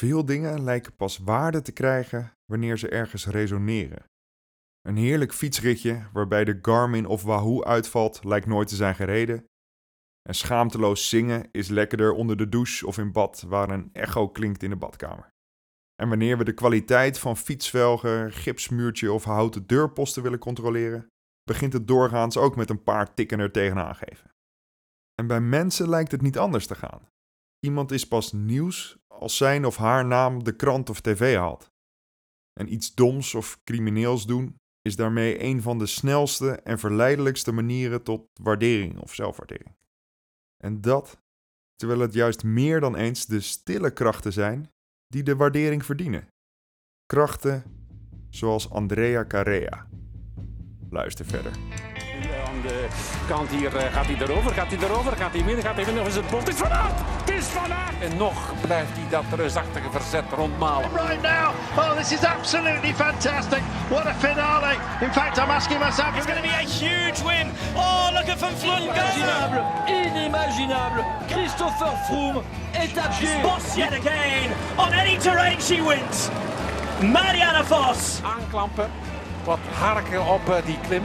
Veel dingen lijken pas waarde te krijgen wanneer ze ergens resoneren. Een heerlijk fietsritje waarbij de Garmin of Wahoo uitvalt lijkt nooit te zijn gereden. En schaamteloos zingen is lekkerder onder de douche of in bad waar een echo klinkt in de badkamer. En wanneer we de kwaliteit van fietsvelgen, gipsmuurtje of houten deurposten willen controleren, begint het doorgaans ook met een paar tikken er tegenaan geven. En bij mensen lijkt het niet anders te gaan. Iemand is pas nieuws als zijn of haar naam de krant of tv haalt. En iets doms of crimineels doen is daarmee een van de snelste en verleidelijkste manieren tot waardering of zelfwaardering. En dat terwijl het juist meer dan eens de stille krachten zijn die de waardering verdienen. Krachten zoals Andrea Carrea. Luister verder. Aan de kant hier eh, gaat hij erover, gaat hij erover, gaat hij winnen, gaat hij winnen of is het Bolt? Het is Van Aert! Het is Van Aert! En nog blijft hij dat reusachtige verzet rondmalen. Right now, oh, this is absolutely fantastic. What a finale. In fact, I'm asking myself. It's going to be a huge win. Oh, look at Van Vleuten. Inimaginable, inimaginable. Christopher Froome est à pied. Boss yet again. On any terrain she wins. Marianne Vos. Aanklampen, wat harken op eh, die klim.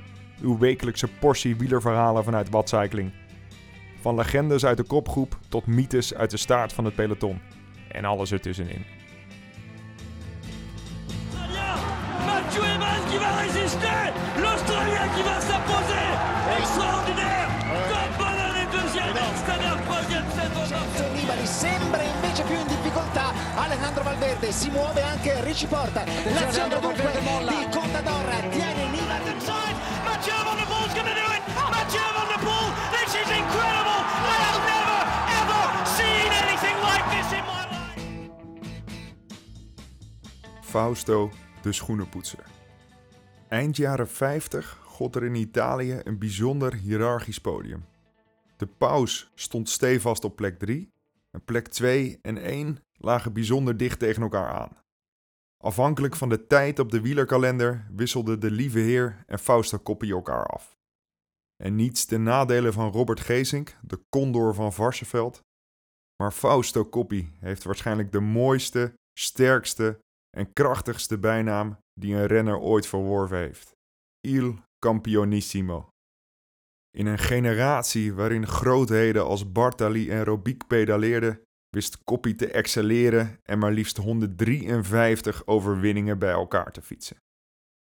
uw wekelijkse portie wielerverhalen vanuit Wadcycling. Van legendes uit de kopgroep tot mythes uit de staart van het peloton. En alles ertussenin. Mathieu Evans qui va résister. L'Australien qui va s'imposer. Extraordinaire. Bonnell est deuxième. Verstappen troisième. Terzo Nibali sembra invece più in difficoltà Alejandro Valverde si muove anche Ricci Porta l'azione dunque di Contador tiene Nibali Fausto de schoenenpoetser. Eind jaren 50 god er in Italië een bijzonder hiërarchisch podium. De paus stond stevast op plek 3 en plek 2 en 1 lagen bijzonder dicht tegen elkaar aan. Afhankelijk van de tijd op de wielerkalender wisselden de lieve heer en Fausto Coppi elkaar af. En niets ten nadele van Robert Geesink, de condor van Varsenveld, maar Fausto Coppi heeft waarschijnlijk de mooiste, sterkste en krachtigste bijnaam die een renner ooit verworven heeft. Il Campionissimo. In een generatie waarin grootheden als Bartali en Robic pedaleerden, wist Coppi te excelleren en maar liefst 153 overwinningen bij elkaar te fietsen.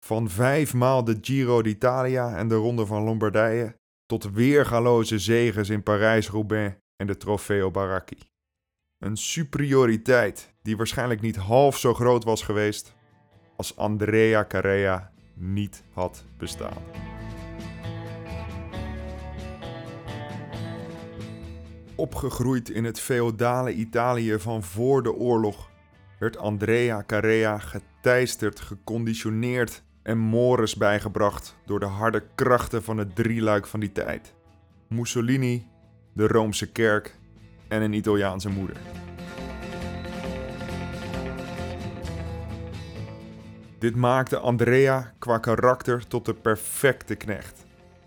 Van vijfmaal de Giro d'Italia en de Ronde van Lombardije tot weergaloze zegens in Parijs-Roubaix en de Trofeo Baracchi. Een superioriteit die waarschijnlijk niet half zo groot was geweest als Andrea Carrea niet had bestaan. Opgegroeid in het feodale Italië van voor de oorlog, werd Andrea Carrea geteisterd, geconditioneerd en mores bijgebracht door de harde krachten van het drieluik van die tijd. Mussolini, de Roomse kerk en een Italiaanse moeder. Dit maakte Andrea qua karakter tot de perfecte knecht.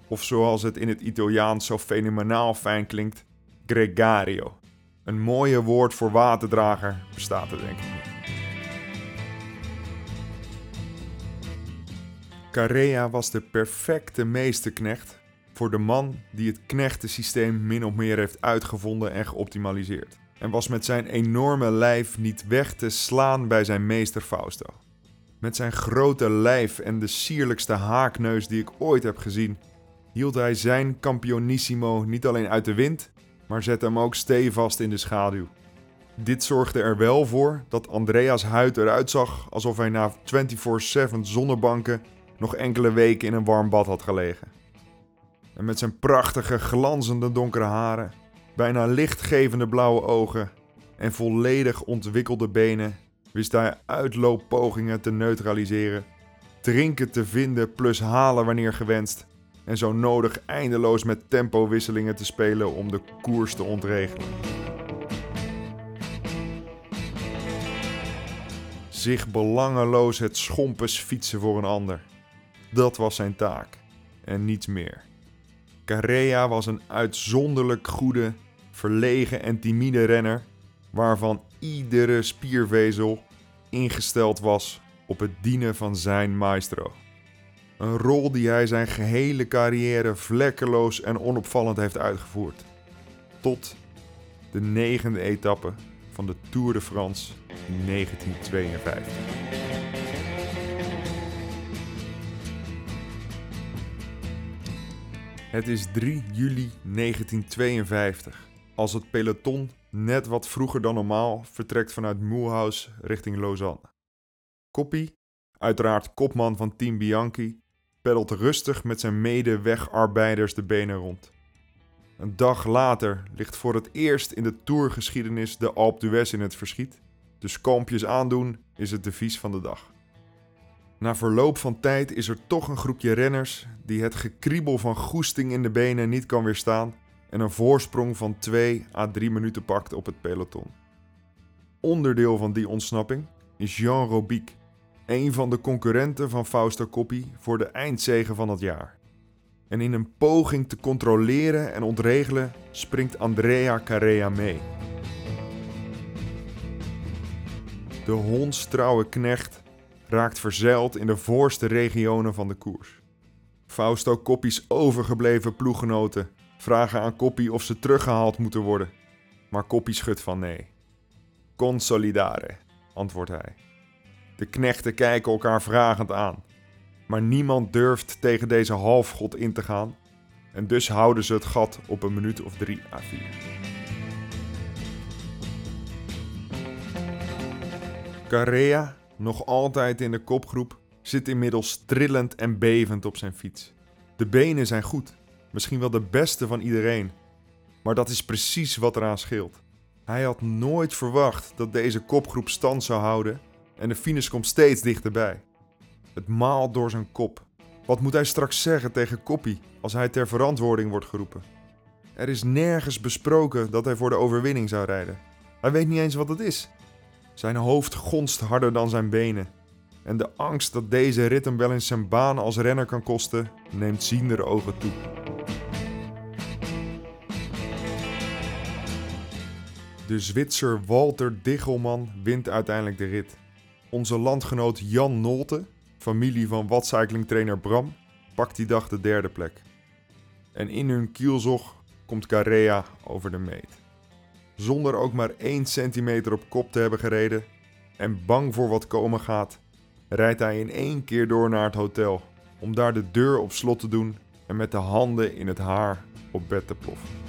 Of zoals het in het Italiaans zo fenomenaal fijn klinkt, gregario. Een mooie woord voor waterdrager bestaat er denk ik niet. Carrea was de perfecte meesterknecht voor de man die het knechtensysteem min of meer heeft uitgevonden en geoptimaliseerd. En was met zijn enorme lijf niet weg te slaan bij zijn meester Fausto. Met zijn grote lijf en de sierlijkste haakneus die ik ooit heb gezien, hield hij zijn Campionissimo niet alleen uit de wind, maar zette hem ook stevast in de schaduw. Dit zorgde er wel voor dat Andreas huid eruit zag alsof hij na 24/7 zonnebanken nog enkele weken in een warm bad had gelegen. En met zijn prachtige, glanzende donkere haren, bijna lichtgevende blauwe ogen en volledig ontwikkelde benen wist hij uitlooppogingen te neutraliseren, drinken te vinden plus halen wanneer gewenst en zo nodig eindeloos met tempowisselingen te spelen om de koers te ontregelen. Zich belangeloos het schompes fietsen voor een ander. Dat was zijn taak en niets meer. Carrea was een uitzonderlijk goede, verlegen en timide renner, waarvan iedere spiervezel ingesteld was op het dienen van zijn maestro. Een rol die hij zijn gehele carrière vlekkeloos en onopvallend heeft uitgevoerd. Tot de negende etappe van de Tour de France in 1952. Het is 3 juli 1952 als het peloton net wat vroeger dan normaal vertrekt vanuit Mulhouse richting Lausanne. Koppie, uiteraard kopman van Team Bianchi, peddelt rustig met zijn mede-wegarbeiders de benen rond. Een dag later ligt voor het eerst in de tourgeschiedenis de Alpe d'Huez in het verschiet, dus kalmpjes aandoen is het devies van de dag. Na verloop van tijd is er toch een groepje renners die het gekriebel van goesting in de benen niet kan weerstaan en een voorsprong van 2 à 3 minuten pakt op het peloton. Onderdeel van die ontsnapping is Jean Robic, een van de concurrenten van Fausto Coppi voor de eindzegen van het jaar. En in een poging te controleren en ontregelen springt Andrea Carrea mee. De hondstrouwe knecht raakt verzeild in de voorste regionen van de koers. Fausto Coppi's overgebleven ploeggenoten vragen aan Coppi of ze teruggehaald moeten worden, maar Coppi schudt van nee. Consolidare, antwoordt hij. De knechten kijken elkaar vragend aan, maar niemand durft tegen deze halfgod in te gaan en dus houden ze het gat op een minuut of drie à vier. Carrea, nog altijd in de kopgroep, zit inmiddels trillend en bevend op zijn fiets. De benen zijn goed, misschien wel de beste van iedereen, maar dat is precies wat eraan scheelt. Hij had nooit verwacht dat deze kopgroep stand zou houden en de finish komt steeds dichterbij. Het maalt door zijn kop. Wat moet hij straks zeggen tegen Koppie als hij ter verantwoording wordt geroepen? Er is nergens besproken dat hij voor de overwinning zou rijden. Hij weet niet eens wat het is. Zijn hoofd gonst harder dan zijn benen. En de angst dat deze rit hem wel eens zijn baan als renner kan kosten, neemt ziender ogen toe. De Zwitser Walter Diggelman wint uiteindelijk de rit. Onze landgenoot Jan Nolte, familie van watcyclingtrainer Bram, pakt die dag de derde plek. En in hun kielzog komt Carrea over de meet. Zonder ook maar 1 centimeter op kop te hebben gereden en bang voor wat komen gaat, rijdt hij in één keer door naar het hotel om daar de deur op slot te doen en met de handen in het haar op bed te ploffen.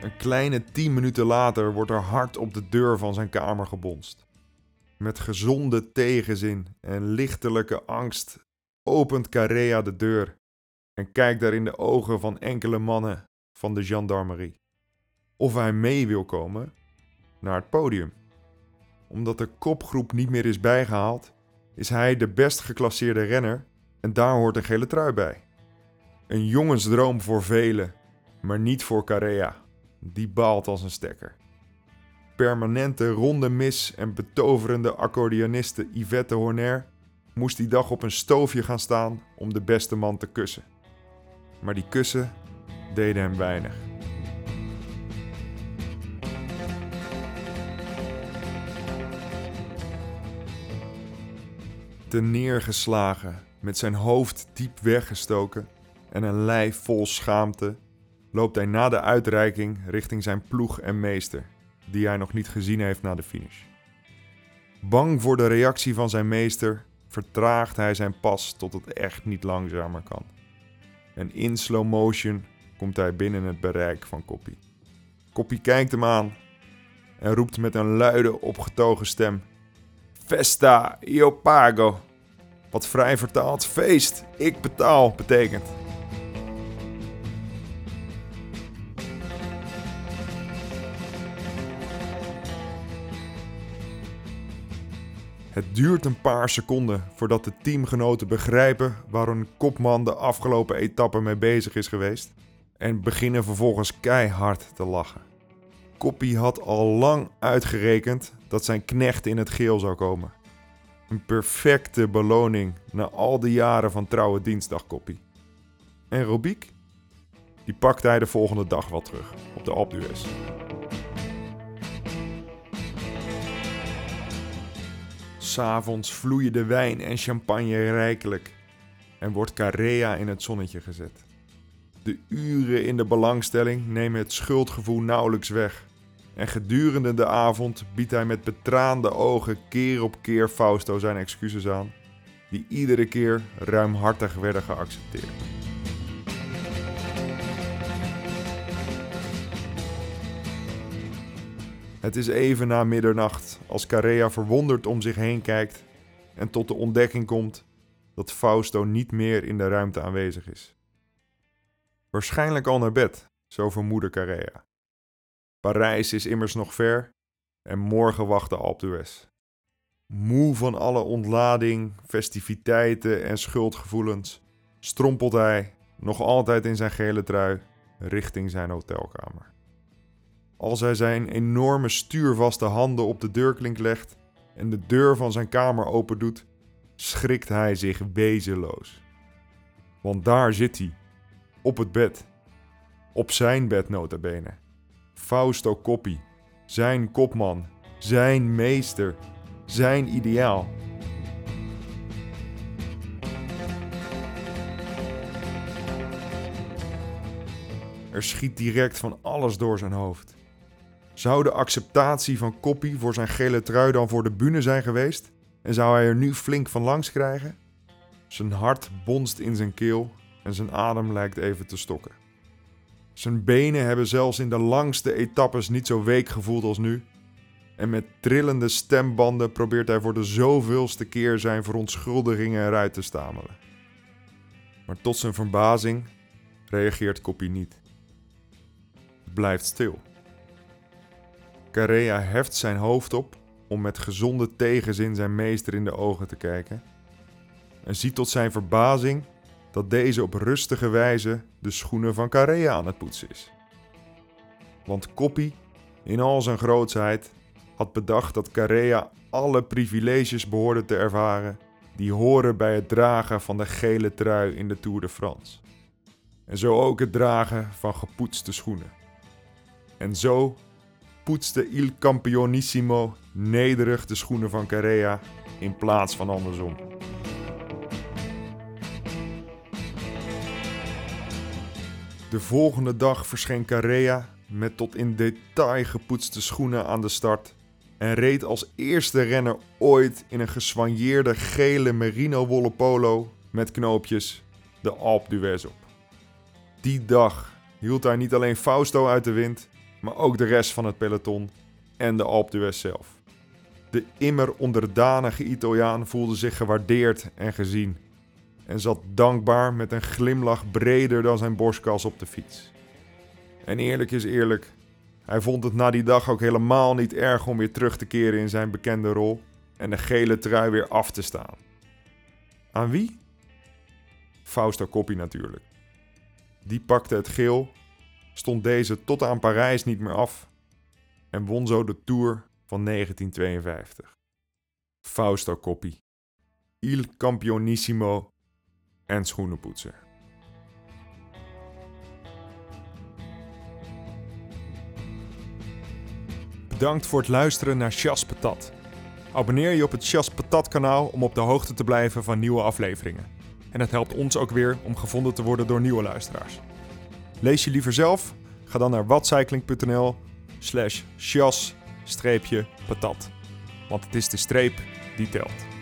Een kleine 10 minuten later wordt er hard op de deur van zijn kamer gebonst. Met gezonde tegenzin en lichtelijke angst opent Carrea de deur en kijkt daar in de ogen van enkele mannen van de gendarmerie. Of hij mee wil komen naar het podium. Omdat de kopgroep niet meer is bijgehaald, is hij de best geclasseerde renner en daar hoort een gele trui bij. Een jongensdroom voor velen, maar niet voor Carrea. Die baalt als een stekker. Permanente ronde mis en betoverende accordeoniste Yvette Horner moest die dag op een stoofje gaan staan om de beste man te kussen. Maar die kussen deden hem weinig. Te neergeslagen, met zijn hoofd diep weggestoken en een lijf vol schaamte, loopt hij na de uitreiking richting zijn ploeg en meester, die hij nog niet gezien heeft na de finish. Bang voor de reactie van zijn meester vertraagt hij zijn pas tot het echt niet langzamer kan. En in slow motion komt hij binnen het bereik van Koppie. Koppie kijkt hem aan en roept met een luide, opgetogen stem: Festa, io pago. Wat vrij vertaald feest, ik betaal betekent. Het duurt een paar seconden voordat de teamgenoten begrijpen waar een kopman de afgelopen etappe mee bezig is geweest en beginnen vervolgens keihard te lachen. Koppie had al lang uitgerekend dat zijn knecht in het geel zou komen. Een perfecte beloning na al die jaren van trouwe dienstdag Koppie. En Robiek? Die pakte hij de volgende dag wel terug op de Alpe. S'avonds vloeien de wijn en champagne rijkelijk en wordt Carrea in het zonnetje gezet. De uren in de belangstelling nemen het schuldgevoel nauwelijks weg. En gedurende de avond biedt hij met betraande ogen keer op keer Fausto zijn excuses aan, die iedere keer ruimhartig werden geaccepteerd. Het is even na middernacht als Carrea verwonderd om zich heen kijkt en tot de ontdekking komt dat Fausto niet meer in de ruimte aanwezig is. Waarschijnlijk al naar bed, zo vermoedde Carrea. Parijs is immers nog ver en morgen wacht de Alpe. Moe van alle ontlading, festiviteiten en schuldgevoelens, strompelt hij, nog altijd in zijn gele trui, richting zijn hotelkamer. Als hij zijn enorme stuurvaste handen op de deurklink legt en de deur van zijn kamer opendoet, schrikt hij zich wezenloos. Want daar zit hij, op het bed. Op zijn bed nota bene. Fausto Coppi, zijn kopman, zijn meester, zijn ideaal. Er schiet direct van alles door zijn hoofd. Zou de acceptatie van Koppie voor zijn gele trui dan voor de bühne zijn geweest? En zou hij er nu flink van langs krijgen? Zijn hart bonst in zijn keel en zijn adem lijkt even te stokken. Zijn benen hebben zelfs in de langste etappes niet zo week gevoeld als nu. En met trillende stembanden probeert hij voor de zoveelste keer zijn verontschuldigingen eruit te stamelen. Maar tot zijn verbazing reageert Koppie niet. Blijft stil. Carrea heft zijn hoofd op om met gezonde tegenzin zijn meester in de ogen te kijken. En ziet tot zijn verbazing dat deze op rustige wijze de schoenen van Carrea aan het poetsen is. Want Koppie, in al zijn grootsheid, had bedacht dat Carrea alle privileges behoorde te ervaren die horen bij het dragen van de gele trui in de Tour de France. En zo ook het dragen van gepoetste schoenen. En zo poetste Il Campionissimo nederig de schoenen van Carrea in plaats van andersom. De volgende dag verscheen Carrea met tot in detail gepoetste schoenen aan de start en reed als eerste renner ooit in een geswanjeerde gele merino wollen polo met knoopjes de Alpe d'Huez op. Die dag hield hij niet alleen Fausto uit de wind, maar ook de rest van het peloton en de Alpe d'Huez zelf. De immer onderdanige Italiaan voelde zich gewaardeerd en gezien en zat dankbaar met een glimlach breder dan zijn borstkas op de fiets. En eerlijk is eerlijk, hij vond het na die dag ook helemaal niet erg om weer terug te keren in zijn bekende rol en de gele trui weer af te staan. Aan wie? Fausto Coppi natuurlijk. Die pakte het geel, stond deze tot aan Parijs niet meer af en won zo de Tour van 1952. Fausto Coppi. Il Campionissimo en schoenenpoetser. Bedankt voor het luisteren naar Chas Patat. Abonneer je op het Chas Patat kanaal om op de hoogte te blijven van nieuwe afleveringen. En het helpt ons ook weer om gevonden te worden door nieuwe luisteraars. Lees je liever zelf? Ga dan naar watcycling.nl slash patat. Want het is de streep die telt.